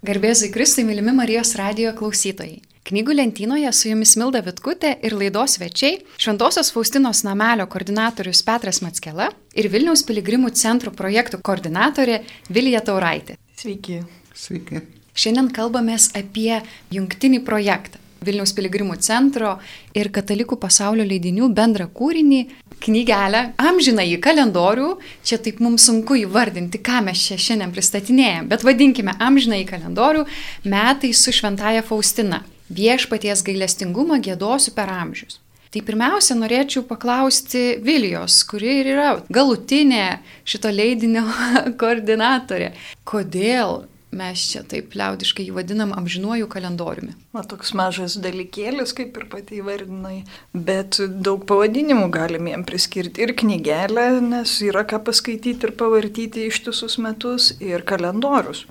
Garbėzui Kristui, mylimi Marijos radijo klausytojai. Knygų lentynoje su jumis Milda Vitkutė ir laidos svečiai Šventosios Faustinos namelio koordinatorius Petras Matskela ir Vilniaus piligrimų centro projektų koordinatorė Vilija Tauraitė. Sveiki. Sveiki. Šiandien kalbamės apie jungtinį projektą. Vilniaus piligrimų centro ir katalikų pasaulio leidinių bendrą kūrinį knygelę, amžiną į kalendorių, čia taip mums sunku įvardinti, ką mes čia šiandien pristatinėjom, bet vadinkime amžiną į kalendorių metai su šventaja Faustina. Viešpaties gailestingumą gėdosiu per amžius. Tai pirmiausia, norėčiau paklausti Vilijos, kuri ir yra galutinė šito leidinio koordinatorė. Kodėl mes čia taip liaudiškai jį vadinam amžinuoju kalendoriumi. Na, toks mažas dalykėlis, kaip ir pati įvardinai, bet daug pavadinimų galime jam priskirti. Ir knygelę, nes yra ką paskaityti ir pavartyti ištisus metus, ir kalendorius.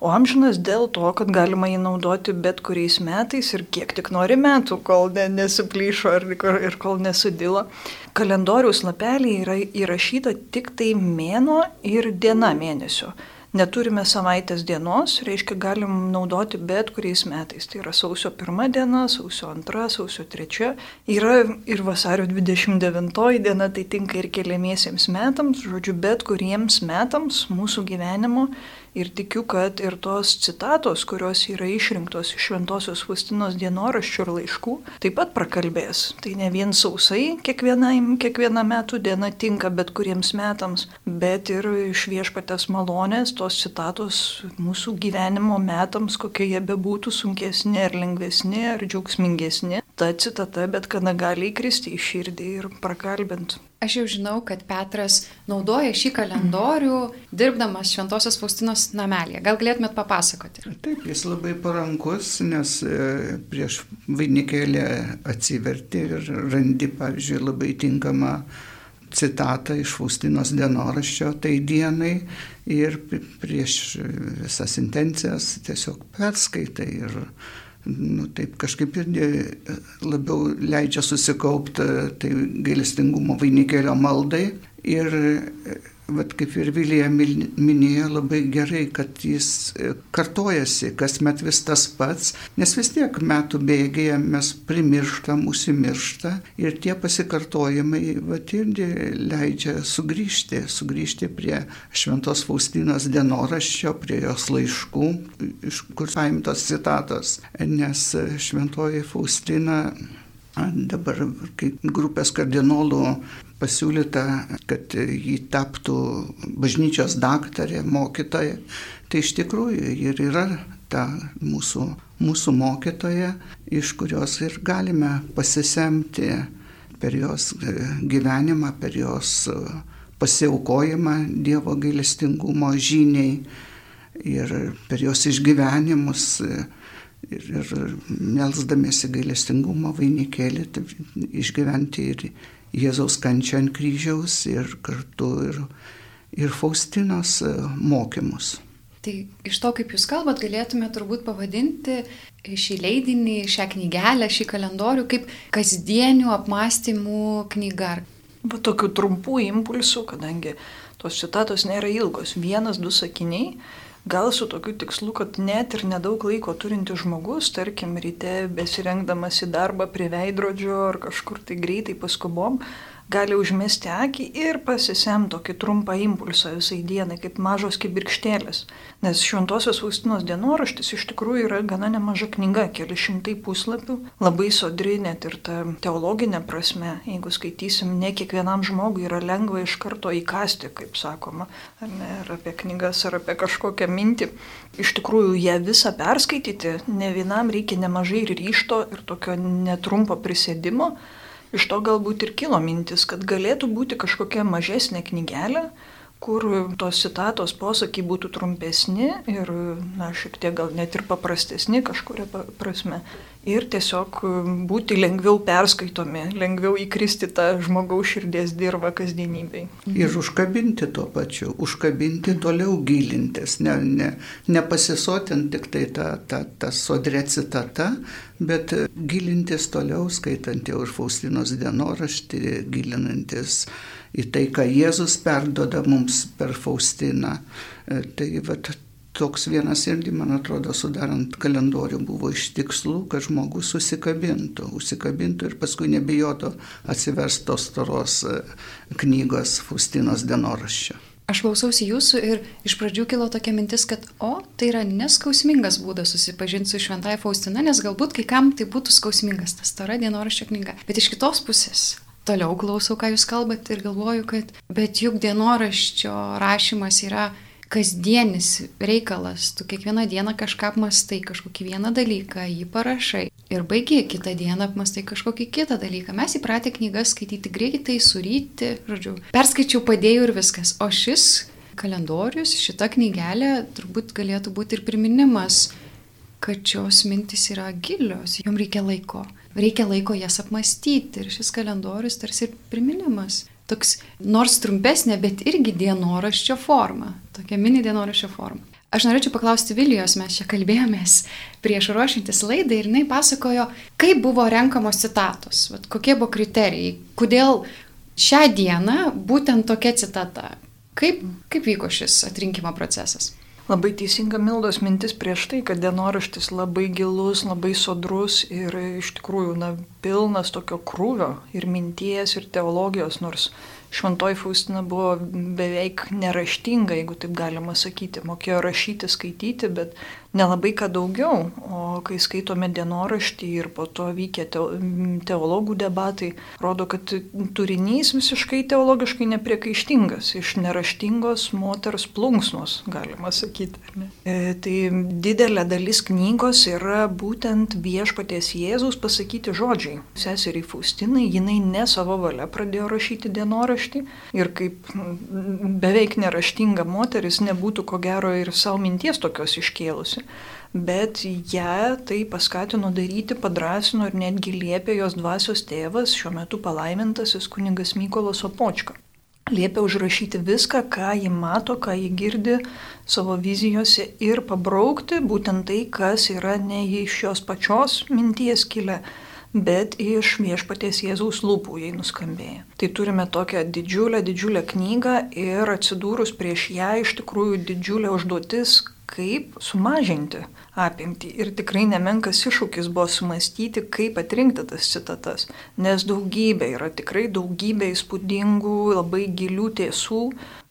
O amžinas dėl to, kad galima jį naudoti bet kuriais metais ir kiek tik nori metų, kol ne, nesuplyšo ir, ir kol nesudilo. Kalendoriaus lapelį yra įrašyta tik tai mėno ir diena mėnesio neturime savaitės dienos, reiškia galim naudoti bet kuriais metais. Tai yra sausio pirma diena, sausio antra, sausio trečia. Yra ir vasario 29 diena, tai tinka ir keliamiesiems metams, žodžiu, bet kuriems metams mūsų gyvenimo Ir tikiu, kad ir tos citatos, kurios yra išrinktos iš Šventojios Fustinos dienoraščių ir laiškų, taip pat prakalbės. Tai ne vien sausai kiekviena metų diena tinka bet kuriems metams, bet ir iš viešpatės malonės tos citatos mūsų gyvenimo metams, kokie jie bebūtų sunkesni ar lengvesni ar džiaugsmingesni. Ta citata bet kada gali įkristi į širdį ir prakalbinti. Aš jau žinau, kad Petras naudoja šį kalendorių, dirbdamas Šventojios Faustinos namelėje. Gal galėtumėt papasakoti? Taip, jis labai parankus, nes e, prieš vainikėlę atsiverti ir randi, pavyzdžiui, labai tinkamą citatą iš Faustinos dienoraščio tai dienai ir prieš visas intencijas tiesiog perskaitai ir nu, taip kažkaip irgi labiau leidžia susikaupti tai gailestingumo vainikėlio maldai. Ir vat kaip ir Vilija minėjo, labai gerai, kad jis e, kartojasi, kasmet vis tas pats, nes vis tiek metų bėgėje mes primirštam, užsimiršta ir tie pasikartojimai vat irgi leidžia sugrįžti, sugrįžti prie Šventos Faustinos dienoraščio, prie jos laiškų, iš kur paimtos citatos, nes Šventoji Faustina dabar kaip grupės kardinolų pasiūlyta, kad jį taptų bažnyčios daktarė, mokytoja. Tai iš tikrųjų ir yra ta mūsų, mūsų mokytoja, iš kurios ir galime pasisemti per jos gyvenimą, per jos pasiaukojimą Dievo gailestingumo žyniai ir per jos išgyvenimus ir, ir melsdamėsi gailestingumo vainikėlį išgyventi ir Jėzaus kančią ant kryžiaus ir kartu ir, ir Faustinos e, mokymus. Tai iš to, kaip jūs kalbat, galėtume turbūt pavadinti šį leidinį, šią knygelę, šį kalendorių kaip kasdienių apmąstymų knyga. Va tokių trumpų impulsų, kadangi tos citatos nėra ilgos, vienas, du sakiniai, gal su tokiu tikslu, kad net ir nedaug laiko turintis žmogus, tarkim, ryte besirengdamas į darbą prie veidrodžio ar kažkur tai greitai paskubom, gali užmesti akį ir pasisem tokį trumpą impulsą visai dienai, kaip mažos kibirkštėlės. Nes Šventosios Faustinos dienoraštis iš tikrųjų yra gana nemaža knyga, keli šimtai puslapių, labai sodri net ir ta teologinė prasme. Jeigu skaitysim, ne kiekvienam žmogui yra lengva iš karto įkasti, kaip sakoma, ar, ne, ar apie knygas, ar apie kažkokią mintį. Iš tikrųjų, ją visą perskaityti, ne vienam reikia nemažai ryšto, ir tokio netrumpo prisėdimo. Iš to galbūt ir kilo mintis, kad galėtų būti kažkokia mažesnė knygelė, kur tos citatos posakiai būtų trumpesni ir, na, šiek tiek gal net ir paprastesni kažkuria prasme ir tiesiog um, būti lengviau perskaitomi, lengviau įkristi tą žmogaus širdies dirbą kasdienybei. Ir užkabinti tuo pačiu, užkabinti toliau gilintis, ne, ne, nepasisotinti tik tai tą, tą, tą sodrę citatą, bet gilintis toliau, skaitant jau ir Faustinos dienoraštį, gilinantis į tai, ką Jėzus perdoda mums per Faustiną. E, tai vat, toks vienas irgi, man atrodo, sudarant kalendorių buvo iš tikslų, kad žmogus susikabintų, užsikabintų ir paskui nebijotų atsiverstos storos e, knygos Faustinos dienoraščio. Aš klausausi jūsų ir iš pradžių kilo tokia mintis, kad, o, tai yra neskausmingas būdas susipažinti su Šventąją Faustina, nes galbūt kai kam tai būtų skausmingas tas stora dienoraščio knyga. Bet iš kitos pusės, toliau klausau, ką jūs kalbate ir galvoju, kad, bet juk dienoraščio rašymas yra kasdienis reikalas, tu kiekvieną dieną kažką apmastai, kažkokį vieną dalyką, jį parašai ir baigi, kitą dieną apmastai kažkokį kitą dalyką. Mes įpratę knygas skaityti greitai, suryti, žodžiu, perskaičiau, padėjau ir viskas. O šis kalendorius, šita knygelė turbūt galėtų būti ir priminimas, kad šios mintis yra gilios, jom reikia laiko. Reikia laiko jas apmastyti ir šis kalendorius tarsi ir priminimas toks nors trumpesnė, bet irgi dienoraščio forma, tokia mini dienoraščio forma. Aš norėčiau paklausti Vilijos, mes čia kalbėjomės prieš ruošintis laidą ir jinai pasakojo, kaip buvo renkamos citatos, vat, kokie buvo kriterijai, kodėl šią dieną būtent tokia citata. Kaip, kaip vyko šis atrinkimo procesas? Labai teisinga Mildos mintis prieš tai, kad dienoraštis labai gilus, labai sodrus ir iš tikrųjų na, pilnas tokio krūvio ir minties ir teologijos, nors Šventoji Faustina buvo beveik neraštinga, jeigu taip galima sakyti, mokėjo rašyti, skaityti, bet nelabai ką daugiau. O kai skaitome dienoraštį ir po to vykę teologų debatai, rodo, kad turinys visiškai teologiškai nepriekaištingas, iš neraštingos moters plunksnos, galima sakyti. E, tai didelė dalis knygos yra būtent viešpaties Jėzus pasakyti žodžiai. Seseriai Faustinai, jinai ne savo valia pradėjo rašyti dienoraštį ir kaip beveik neraštinga moteris nebūtų ko gero ir savo minties tokios iškėlusi bet ją tai paskatino daryti, padrasino ir netgi liepė jos dvasios tėvas, šiuo metu palaimintasis kuningas Mykolas Opočka. Liepia užrašyti viską, ką ji mato, ką ji girdi savo vizijose ir pabraukti būtent tai, kas yra ne iš jos pačios minties kilę, bet iš viešpaties Jėzaus lūpų jai nuskambėjo. Tai turime tokią didžiulę, didžiulę knygą ir atsidūrus prieš ją iš tikrųjų didžiulė užduotis, kaip sumažinti apimtį. Ir tikrai nemenkas iššūkis buvo sumastyti, kaip atrinkti tas citatas, nes daugybė yra tikrai daugybė įspūdingų, labai gilių tiesų.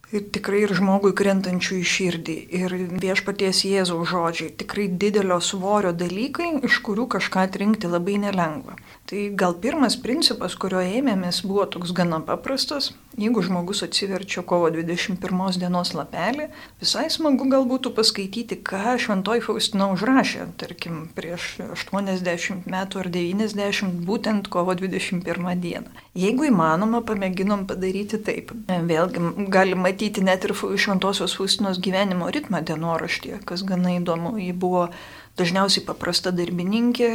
Ir tikrai ir žmogui krentančių į širdį. Ir viešpaties Jėzaus žodžiai. Tikrai didelio svorio dalykai, iš kurių kažką atrinkti labai nelengva. Tai gal pirmas principas, kurio ėmėmės, buvo toks gana paprastas. Jeigu žmogus atsiverčia kovo 21 dienos lapelį, visai smagu gal būtų paskaityti, ką Šventoji Faustina užrašė, tarkim, prieš 80 metų ar 90, būtent kovo 21 dieną. Jeigu įmanoma, pamėginom padaryti taip. Vėlgi, gali matyti net ir Šventosios Faustinos gyvenimo ritmą dienoraštyje, kas gana įdomu. Ji buvo dažniausiai paprasta darbininkė,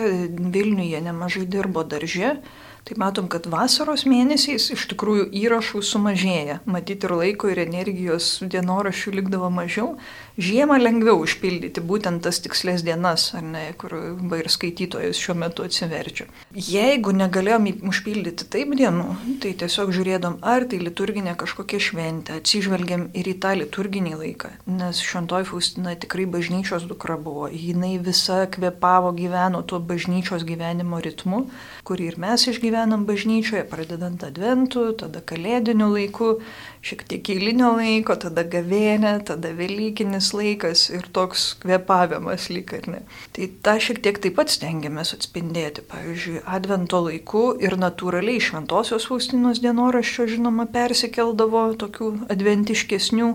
Vilniuje nemažai dirbo darže, tai matom, kad vasaros mėnesiais iš tikrųjų įrašų sumažėja. Matyti ir laiko, ir energijos dienoraščių likdavo mažiau. Žiemą lengviau užpildyti būtent tas tikslės dienas, ar ne, kur ir skaitytojas šiuo metu atsiverčia. Jeigu negalėjom užpildyti taip dienų, tai tiesiog žiūrėdom, ar tai liturginė kažkokia šventė, atsižvelgiam ir į tą liturginį laiką, nes šventoji Faustina tikrai bažnyčios dukra buvo, jinai visa kvepavo, gyveno tuo bažnyčios gyvenimo ritmu, kurį ir mes išgyvenam bažnyčioje, pradedant adventų, tada kalėdiniu laiku, šiek tiek eilinio laiko, tada gavėnė, tada Velykinis laikas ir toks kvepavimas lyg ar ne. Tai tą šiek tiek taip pat stengiamės atspindėti. Pavyzdžiui, advento laiku ir natūraliai šventosios Faustinos dienoraščio žinoma persikeldavo tokių adventiškesnių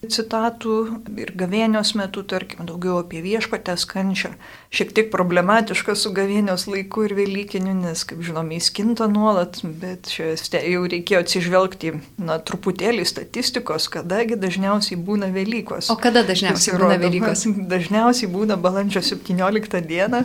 citatų ir gavėnios metu, tarkim, daugiau apie viešpatės kančią. Šiek tiek problematiška su gavėnios laiku ir Velykiniu, nes, kaip žinome, jis kinta nuolat, bet čia jau reikėjo atsižvelgti, na, truputėlį statistikos, kadagi dažniausiai būna Velykos. O kada dažniausiai būna Velykos? Dažniausiai būna balandžio 17 dieną,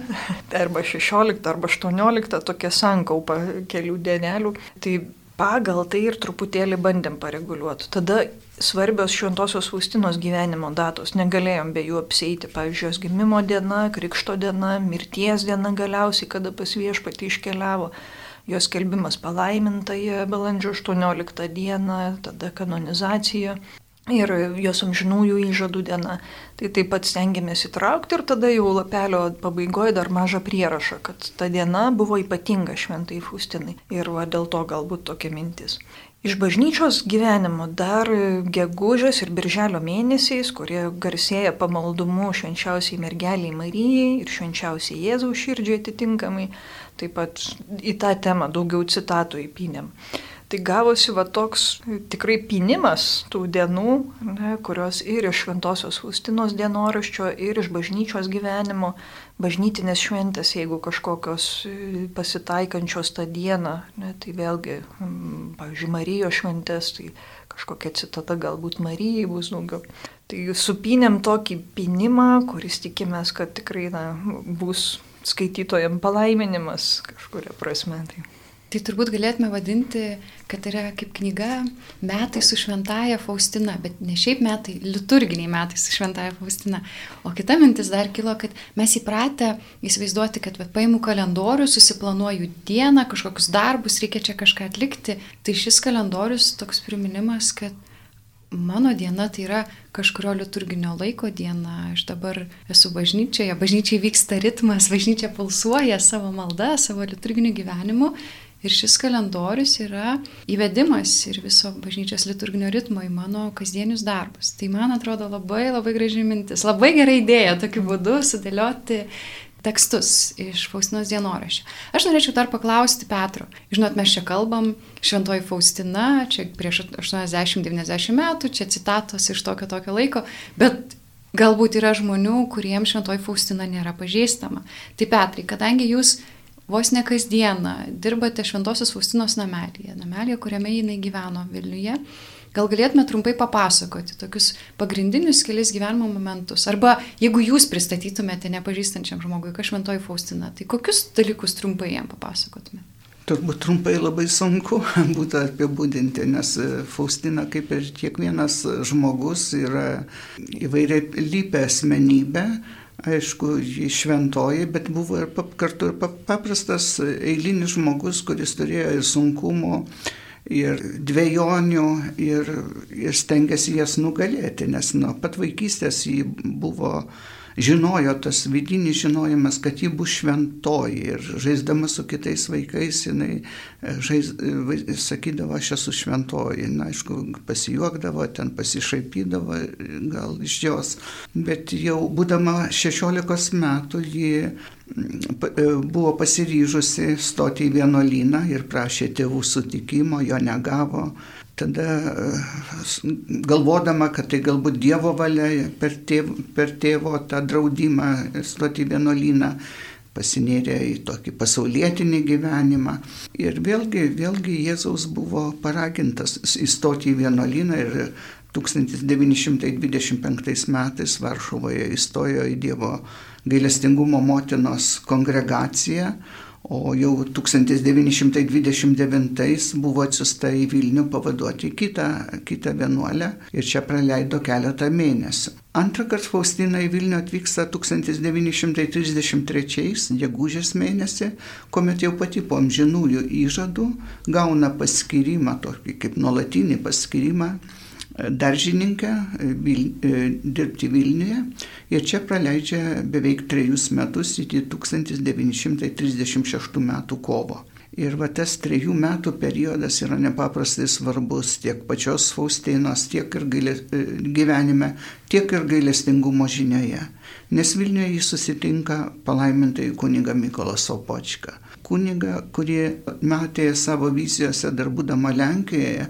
arba 16, arba 18, tokia sankaupa kelių dienelių. Tai pagal tai ir truputėlį bandėm pareguliuoti. Tada svarbios šventosios Faustinos gyvenimo datos, negalėjom be jų apseiti, pavyzdžiui, jos gimimo diena, krikšto diena, mirties diena galiausiai, kada pas viešpatį iškeliavo, jos kelbimas palaimintoje balandžio 18 dieną, tada kanonizacija. Ir jos amžinųjų įžadų diena. Tai taip pat stengiamės įtraukti ir tada jau lapelio pabaigoje dar mažą prierašą, kad ta diena buvo ypatinga šventai Faustinai. Ir va, dėl to galbūt tokia mintis. Iš bažnyčios gyvenimo dar gegužės ir birželio mėnesiais, kurie garsėja pamaldumu švenčiausiai mergeliai Marijai ir švenčiausiai Jėzaus širdžiai atitinkamai, taip pat į tą temą daugiau citatų įpinėm. Tai gavosi va toks tikrai pinimas tų dienų, ne, kurios ir iš Šventojios Faustinos dienoraščio, ir iš bažnyčios gyvenimo, bažnytinės šventės, jeigu kažkokios e, pasitaikančios tą dieną, ne, tai vėlgi, pavyzdžiui, Marijos šventės, tai kažkokia citata galbūt Marijai bus daugiau. Tai supinėm tokį pinimą, kuris tikimės, kad tikrai na, bus skaitytojams palaiminimas kažkuria prasme. Tai. Tai turbūt galėtume vadinti, kad yra kaip knyga metai su šventaja Faustina, bet ne šiaip metai, liturginiai metai su šventaja Faustina. O kita mintis dar kilo, kad mes įpratę įsivaizduoti, kad va, paimu kalendorių, susiplanuoju dieną, kažkokius darbus, reikia čia kažką atlikti. Tai šis kalendorius toks priminimas, kad mano diena tai yra kažkurio liturginio laiko diena, aš dabar esu bažnyčioje, bažnyčiai vyksta ritmas, bažnyčia pulsuoja savo maldą, savo liturginiu gyvenimu Ir šis kalendorius yra įvedimas ir viso bažnyčios liturginio ritmo į mano kasdienius darbus. Tai man atrodo labai labai graži mintis, labai gera idėja tokiu būdu sudėlioti tekstus iš Faustinos dienoraščio. Aš norėčiau dar paklausti Petro. Žinot, mes čia kalbam, Šventoji Faustina, čia prieš 80-90 metų, čia citatos iš tokio tokio laiko, bet galbūt yra žmonių, kuriems Šventoji Faustina nėra pažįstama. Tai Petrai, kadangi jūs vos ne kasdieną dirbate Šventosios Faustinos namelyje, namelyje, kuriame jinai gyveno Vilniuje. Gal galėtume trumpai papasakoti tokius pagrindinius kelias gyvenimo momentus? Arba jeigu jūs pristatytumėte nepažįstančiam žmogui, kas Šventoji Faustina, tai kokius dalykus trumpai jam papasakotumėte? Turbūt trumpai labai sunku būtų apibūdinti, nes Faustina, kaip ir kiekvienas žmogus, yra įvairiai lypę asmenybė, aišku, ji šventoji, bet buvo ir kartu ir paprastas eilinis žmogus, kuris turėjo ir sunkumų, ir dviejonių, ir, ir stengiasi jas nugalėti, nes nuo pat vaikystės ji buvo žinojo tas vidinis žinojimas, kad ji bus šventoji. Ir žaisdama su kitais vaikais jinai e, žais, e, sakydavo, aš esu šventoji. Na, aišku, pasijuokdavo, ten pasišaipydavo gal iš jos, bet jau būdama 16 metų ji e, buvo pasiryžusi stoti į vienuolyną ir prašė tėvų sutikimo, jo negavo tada galvodama, kad tai galbūt Dievo valia per tėvo, per tėvo tą draudimą stoti vienuolyną, pasinėrė į tokį pasaulietinį gyvenimą. Ir vėlgi, vėlgi Jėzaus buvo paragintas įstoti į vienuolyną ir 1925 metais Varšuvoje įstojo į Dievo gailestingumo motinos kongregaciją, O jau 1929 buvo atsiusta į Vilnių pavaduoti kitą, kitą vienuolę ir čia praleido keletą mėnesių. Antrą kartą Faustina į Vilnių atvyksta 1933 gegužės mėnesį, kuomet jau pati po amžinųjų įžadų gauna paskirimą, tokį kaip nuolatinį paskirimą daržininkę Vil, e, dirbti Vilniuje ir čia praleidžia beveik trejus metus iki 1936 metų kovo. Ir va tas trejų metų periodas yra nepaprastai svarbus tiek pačios Faustinos, tiek ir gailė, e, gyvenime, tiek ir gailestingumo žinioje. Nes Vilniuje jis susitinka palaimintai kuniga Mykola Sopočka. Kuniga, kurį matė savo vizijose dar būdama Lenkijoje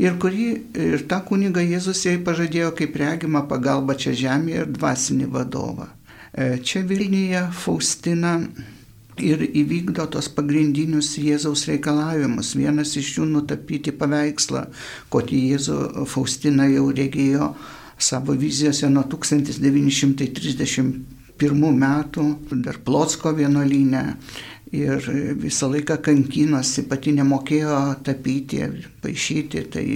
ir kurį ir tą kunigą Jėzus jai pažadėjo kaip regimą pagalbą čia žemėje ir dvasinį vadovą. E, čia Vilniuje Faustina ir įvykdo tos pagrindinius Jėzaus reikalavimus. Vienas iš jų nutapyti paveikslą, kokį Jėzų Faustina jau regėjo savo vizijose nuo 1931 metų, dar Plotsko vienuolynė ir visą laiką kankinosi, pati nemokėjo tapyti, paaišyti, tai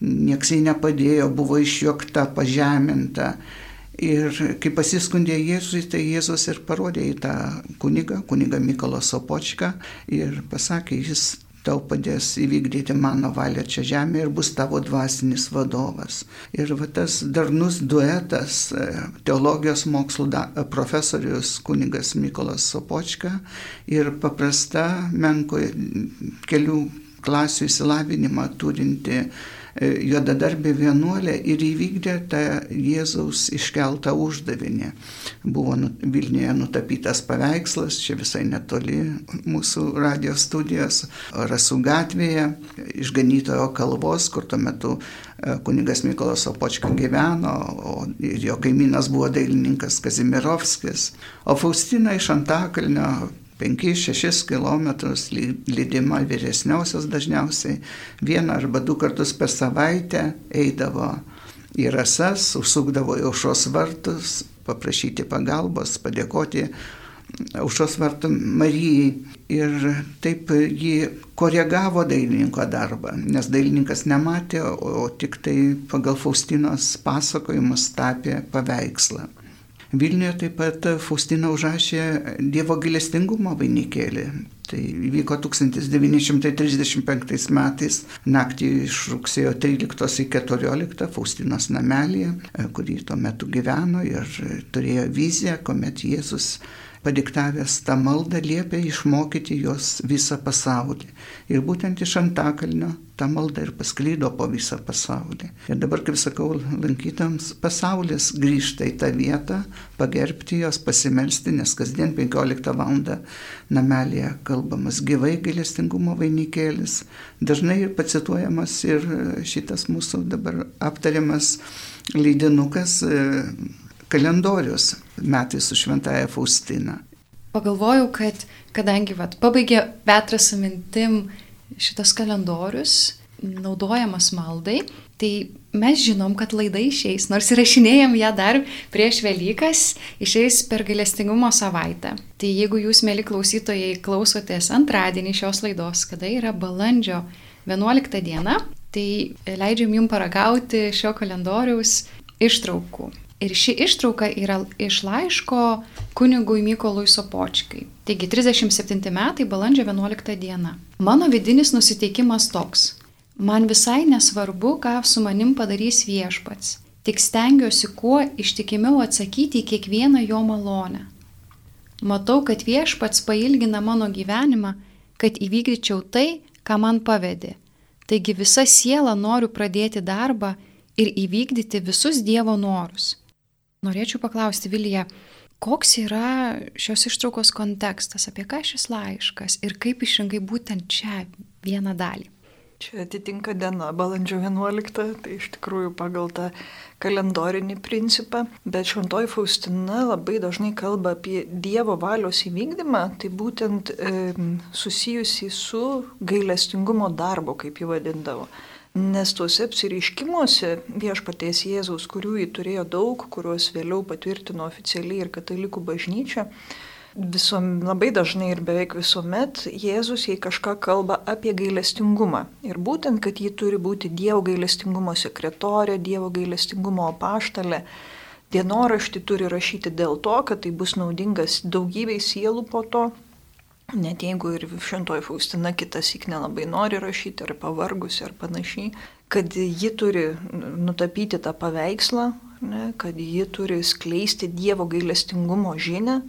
nieks jai nepadėjo, buvo išjuokta, pažeminta. Ir kai pasiskundė Jėzui, tai Jėzus ir parodė į tą kunigą, kunigą Mykolą Sopočką ir pasakė, jis tau padės įvykdyti mano valią čia žemėje ir bus tavo dvasinis vadovas. Ir va tas darnus duetas, e, teologijos mokslų da, profesorius kuningas Mykolas Sopočka ir paprasta menko kelių klasių įsilavinimą turinti E, juodadarbė vienuolė ir įvykdė tą Jėzaus iškeltą uždavinį. Buvo nu, Vilniuje nutapytas paveikslas, čia visai netoli mūsų radijos studijos, Rasų gatvėje, išganytojo kalbos, kur tuo metu e, kunigas Mykolas Opočka gyveno, ir jo kaimynas buvo dailininkas Kazimirovskis. O Faustina iš Antakalnio 5-6 km lydima vyresniausios dažniausiai vieną arba du kartus per savaitę eidavo į rasas, užsukdavo į aušos vartus, paprašyti pagalbos, padėkoti aušos vartų Marijai. Ir taip jį koregavo dailininko darbą, nes dailininkas nematė, o tik tai pagal Faustinos pasakojimus tapė paveikslą. Vilniuje taip pat Faustina užrašė Dievo gailestingumo vainikėlį. Tai įvyko 1935 metais, naktį iš rugsėjo 13 į 14 Faustinos namelėje, kurį tuo metu gyveno ir turėjo viziją, kuomet Jėzus padiktavęs tą maldą liepia išmokyti jos visą pasaulį. Ir būtent iš Antakalnio ta malda ir pasklydo po visą pasaulį. Ir dabar, kaip sakau, lankytams pasaulis grįžta į tą vietą, pagerbti jos, pasimelsti, nes kasdien 15 val. namelėje kalbamas gyvai gailestingumo vainikėlis. Dažnai pacituojamas ir šitas mūsų dabar aptariamas leidinukas kalendorius metai su šventaja Faustina. Pagalvojau, kad kadangi vat, pabaigė Petras mintim šitas kalendorius, naudojamas maldai, tai mes žinom, kad laida išeis, nors įrašinėjom ją dar prieš Velykas, išeis per gailestingumo savaitę. Tai jeigu jūs, mėly klausytojai, klausotės antradienį šios laidos, kada yra balandžio 11 diena, tai leidžiam jums paragauti šio kalendoriaus ištraukų. Ir ši ištrauka yra iš laiško kunigui Mykolui Sopočkai. Taigi 37 metai balandžio 11 diena. Mano vidinis nusiteikimas toks. Man visai nesvarbu, ką su manim padarys viešpats. Tik stengiuosi kuo ištikimiau atsakyti į kiekvieną jo malonę. Matau, kad viešpats pailgina mano gyvenimą, kad įvykdyčiau tai, ką man pavedė. Taigi visa siela noriu pradėti darbą ir įvykdyti visus Dievo norus. Norėčiau paklausti Vilija, koks yra šios ištraukos kontekstas, apie ką šis laiškas? Ir kaip išrinkai būtent čia vieną dalį. Čia atitinka diena, balandžio 11, tai iš tikrųjų pagal tą kalendorinį principą, bet šventoji Faustina labai dažnai kalba apie Dievo valios įvykdymą, tai būtent e, susijusi su gailestingumo darbo, kaip jį vadindavo. Nes tuose apsireiškimuose viešpaties Jėzaus, kurių jį turėjo daug, kuriuos vėliau patvirtino oficialiai ir katalikų bažnyčia, visom, labai dažnai ir beveik visuomet Jėzus jai kažką kalba apie gailestingumą. Ir būtent, kad ji turi būti Dievo gailestingumo sekretorė, Dievo gailestingumo apaštalė. Dienoraštį turi rašyti dėl to, kad tai bus naudingas daugybei sielų po to, Net jeigu ir šventoji Faustina kitas įk nelabai nori rašyti, ar pavargusi, ar panašiai, kad ji turi nutapyti tą paveikslą, ne, kad ji turi skleisti Dievo gailestingumo žinę,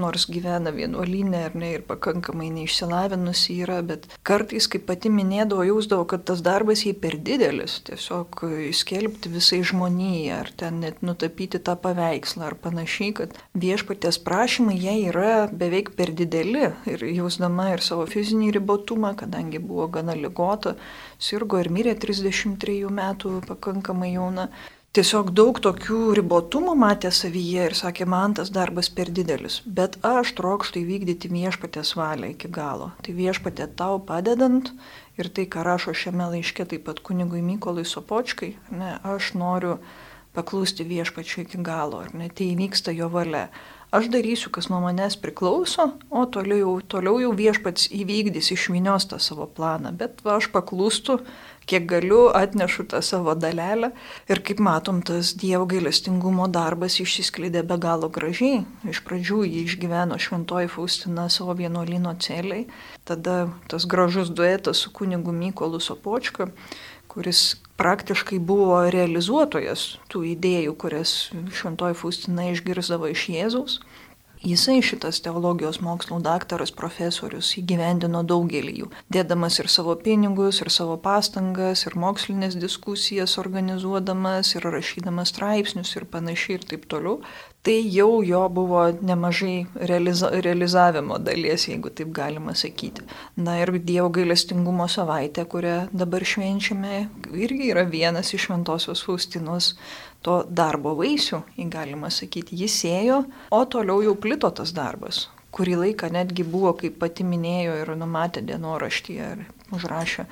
nors gyvena vienuolinė ar ne ir pakankamai neišsilavinusi yra, bet kartais, kaip pati minėdavo, jausdavo, kad tas darbas jai per didelis, tiesiog įskelbti visai žmonijai, ar ten net nutapyti tą paveikslą ar panašiai, kad viešpatės prašymai jai yra beveik per dideli. Ir jausdama ir savo fizinį ribotumą, kadangi buvo gana ligota, sirgo ir mirė 33 metų pakankamai jauna tiesiog daug tokių ribotumų matė savyje ir sakė, man tas darbas per didelis, bet aš trokštų įvykdyti viešpatės valią iki galo. Tai viešpatė tau padedant ir tai, ką rašo šiame laiške taip pat kunigui Mykolai Sopočkai, ne, aš noriu paklūsti viešpačiu iki galo, ar ne, tai įvyksta jo valia. Aš darysiu, kas nuo manęs priklauso, o toliau jau, toliau jau viešpats įvykdys išvinios tą savo planą, bet va, aš paklūstu, kiek galiu, atnešu tą savo dalelę ir kaip matom, tas Dievo gailestingumo darbas išsiskleidė be galo gražiai. Iš pradžių jį išgyveno šventoji Faustina savo vienuolino celiai, tada tas gražus duetas su kunigu Mykolu Sopočka, kuris praktiškai buvo realizuotojas tų idėjų, kurias šventoji Faustina išgirdavo iš Jėzaus. Jisai šitas teologijos mokslo daktaras, profesorius įgyvendino daugelį jų, dėdamas ir savo pinigus, ir savo pastangas, ir mokslinės diskusijas organizuodamas, ir rašydamas straipsnius ir panašiai ir taip toliau. Tai jau jo buvo nemažai realiza realizavimo dalies, jeigu taip galima sakyti. Na ir Dievo gailestingumo savaitė, kurią dabar švenčiame, irgi yra vienas iš Šventojios Faustinos to darbo vaisių, galima sakyti, jis ėjo, o toliau jau plito tas darbas. Kurį laiką netgi buvo, kaip pati minėjo ir numatė dienoraštyje ir užrašė,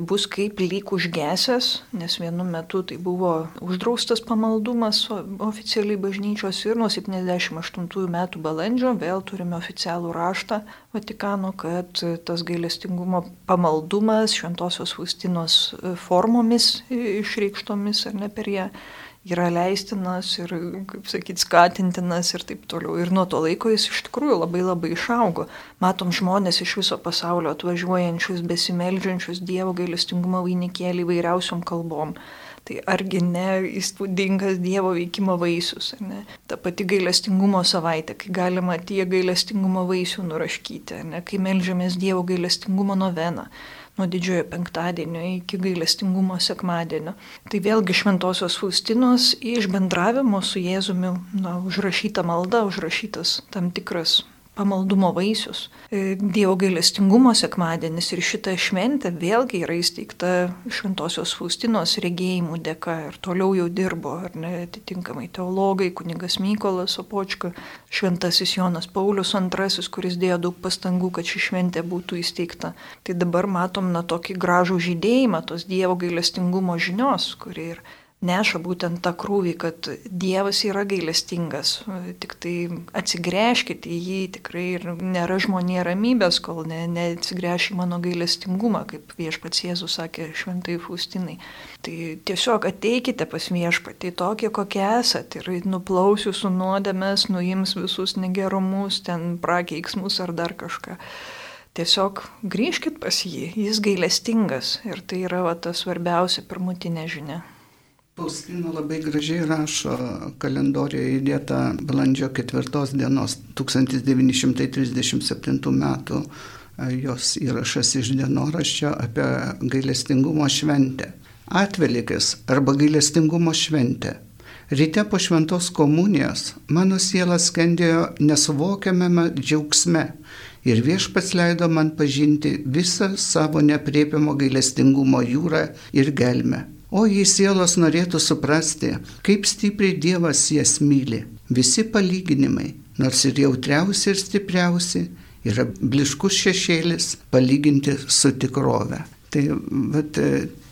bus kaip lyg užgesęs, nes vienu metu tai buvo uždraustas pamaldumas oficialiai bažnyčios ir nuo 78 metų balandžio vėl turime oficialų raštą Vatikano, kad tas gailestingumo pamaldumas šventosios Faustinos formomis išreikštomis ar ne per ją yra leistinas ir, kaip sakyt, skatintinas ir taip toliau. Ir nuo to laiko jis iš tikrųjų labai labai išaugo. Matom žmonės iš viso pasaulio atvažiuojančius, besimeldžiančius Dievo gailestingumo vainikėlį įvairiausiom kalbom. Tai argi ne įspūdingas Dievo veikimo vaisius, ne? Ta pati gailestingumo savaitė, kai galima tie gailestingumo vaisių nuraškyti, ne? kai melžiamės Dievo gailestingumo noveną nuo didžiojo penktadienio iki gailestingumo sekmadienio. Tai vėlgi šventosios Faustinos iš bendravimo su Jėzumi na, užrašyta malda, užrašytas tam tikras pamaldumo vaisius. E, Dievo gailestingumo sekmadienis ir šita šventė vėlgi yra įsteigta Šventosios Faustinos regėjimų dėka ir toliau jau dirbo, ar ne, atitinkamai teologai, kunigas Mykolas Opočka, Šventasis Jonas Paulius II, kuris dėjo daug pastangų, kad ši šventė būtų įsteigta. Tai dabar matom na tokį gražų žydėjimą tos Dievo gailestingumo žinios, kuri ir neša būtent tą krūvį, kad Dievas yra gailestingas. Tik tai atsigręžkite į jį, tikrai ir nėra žmonė ramybės, kol ne, neatsigręš į mano gailestingumą, kaip viešpats Jėzus sakė šventai Faustinai. Tai tiesiog ateikite pas viešpatį tokie, kokie esat ir nuplausiu su nuodėmės, nuims visus negerumus, ten prakeiksmus ar dar kažką. Tiesiog grįžkit pas jį, jis gailestingas ir tai yra va, ta svarbiausia pirmutinė žinia. Faustina labai gražiai rašo kalendorijoje įdėta balandžio 4 dienos 1937 metų jos įrašas iš dienoraščio apie gailestingumo šventę. Atvelikis arba gailestingumo šventė. Ryte po šventos komunijos mano siela skendėjo nesuvokiamame džiaugsme ir viešpats leido man pažinti visą savo nepriepiamo gailestingumo jūrą ir gelmę. O jei sielos norėtų suprasti, kaip stipriai Dievas jas myli, visi palyginimai, nors ir jautriausi ir stipriausi, yra bliškus šešėlis palyginti su tikrove. Tai vat,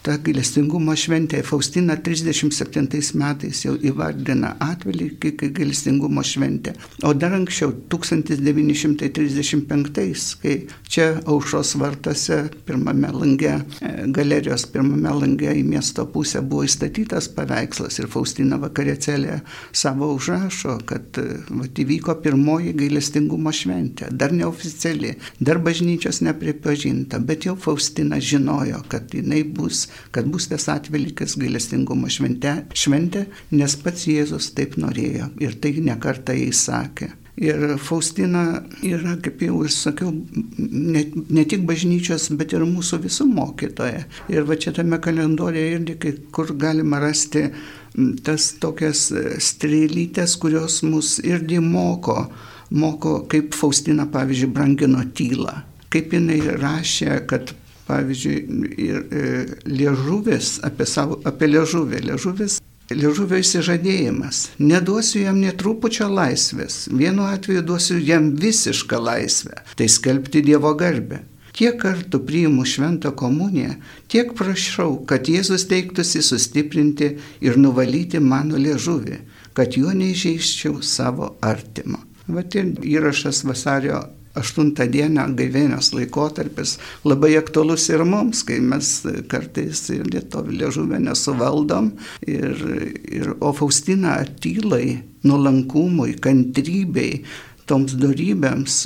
ta gailestingumo šventė Faustina 37 metais jau įvardina atvelykį kaip gailestingumo šventę. O dar anksčiau, 1935, kai čia aušros vartose pirmame lange, e, galerijos pirmame lange į miesto pusę buvo įstatytas paveikslas ir Faustina vakarėcelė savo užrašo, kad e, vat, įvyko pirmoji gailestingumo šventė, dar neoficiali, dar bažnyčios nepripažinta, bet jau Faustina žinojo, kad jinai bus kad bus tas atvelikas gailestingumo šventė, šventė, nes pats Jėzus taip norėjo ir tai nekartą jis sakė. Ir Faustina yra, kaip jau ir sakiau, ne, ne tik bažnyčios, bet ir mūsų visų mokytoja. Ir va čia tame kalendoriuje irgi, kur galima rasti tas tokias strėlytės, kurios mus irgi moko, moko, kaip Faustina, pavyzdžiui, brangino tylą. Kaip jinai rašė, kad pavyzdžiui, ir e, liežuvis, apie, savo, apie liežuvį, liežuvis, liežuvio įsižadėjimas. Neduosiu jam netrupučio laisvės, vienu atveju duosiu jam visišką laisvę, tai skelbti Dievo garbę. Kiek kartų priimu šventą komuniją, tiek prašau, kad Jėzus teiktųsi sustiprinti ir nuvalyti mano liežuvį, kad juo neižeiščiau savo artimo. Vat ir įrašas vasario 8 dieną gaivinės laikotarpis labai aktualus ir mums, kai mes kartais lietuvių liežuvę nesuvaldom. Ir, ir, o Faustina tylai, nuolankumui, kantrybei, toms darybėms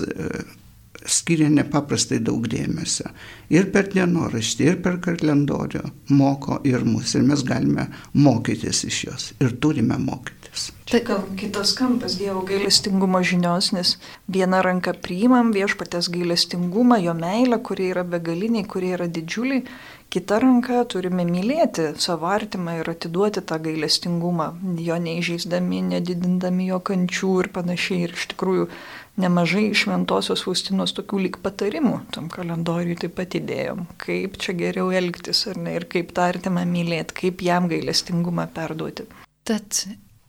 skiria nepaprastai daug dėmesio. Ir per dienoraštį, ir per kalendorių moko ir mus. Ir mes galime mokytis iš jos. Ir turime mokytis. Tai gal kitas kampas Dievo gailestingumo žinios, nes vieną ranką priimam viešpatės gailestingumą, jo meilę, kurie yra begaliniai, kurie yra didžiuliai, kita ranka turime mylėti savo artimą ir atiduoti tą gailestingumą, jo neižeisdami, nedidindami jo kančių ir panašiai. Ir iš tikrųjų nemažai šventosios Faustinos tokių lyg patarimų tam kalendoriui taip pat įdėjom, kaip čia geriau elgtis ar ne ir kaip tą artimą mylėti, kaip jam gailestingumą perduoti. Tad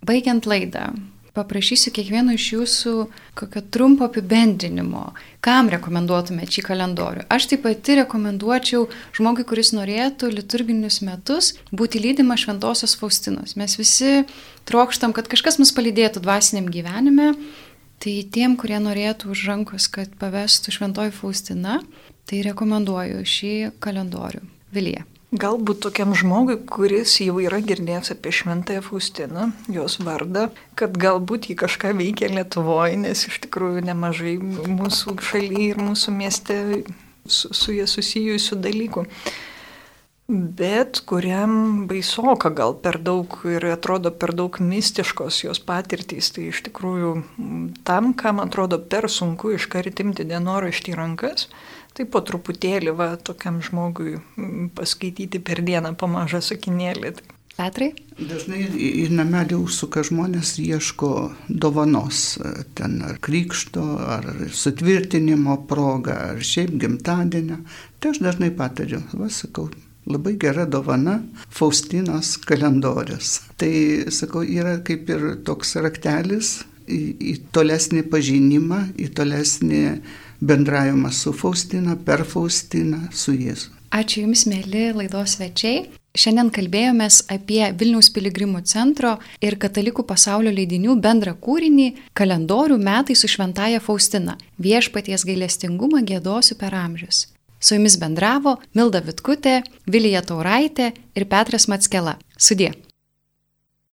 baigiant laidą, paprašysiu kiekvieno iš jūsų kokio trumpo apibendrinimo, kam rekomenduotumėte šį kalendorių. Aš taip pat rekomenduočiau žmogui, kuris norėtų liturginius metus būti lydima šventosios Faustinos. Mes visi trokštam, kad kažkas mus palydėtų dvasiniam gyvenime Tai tiem, kurie norėtų už rankos, kad pavestų Šventoji Faustina, tai rekomenduoju šį kalendorių. Vilija. Galbūt tokiam žmogui, kuris jau yra girdėjęs apie Šventąją Faustiną, jos vardą, kad galbūt jį kažką veikia Lietuvoje, nes iš tikrųjų nemažai mūsų šalyje ir mūsų mieste su, su jie susijusių dalykų bet kuriam baisoka gal per daug ir atrodo per daug mistiškos jos patirtys. Tai iš tikrųjų tam, kam atrodo per sunku iškart imti dienoraštį rankas, tai po truputėlį va tokiam žmogui paskaityti per dieną po mažą sakinėlį. Petrai? Dažnai į namelį užsuka žmonės ieško dovanos, ten ar krikšto, ar sutvirtinimo proga, ar šiaip gimtadienio. Tai aš dažnai patariu, va sakau, Labai gera dovana Faustinos kalendorius. Tai, sakau, yra kaip ir toks raktelis į, į tolesnį pažinimą, į tolesnį bendravimą su Faustina, per Faustiną, su Jėzu. Ačiū Jums, mėly laidos svečiai. Šiandien kalbėjomės apie Vilniaus piligrimų centro ir katalikų pasaulio leidinių bendrą kūrinį kalendorių metai su šventaja Faustina. Viešpaties gailestingumą gėdosiu per amžius. Su jumis bendravo Milda Vitkutė, Vilija Tauraitė ir Petras Matskela. Sudė.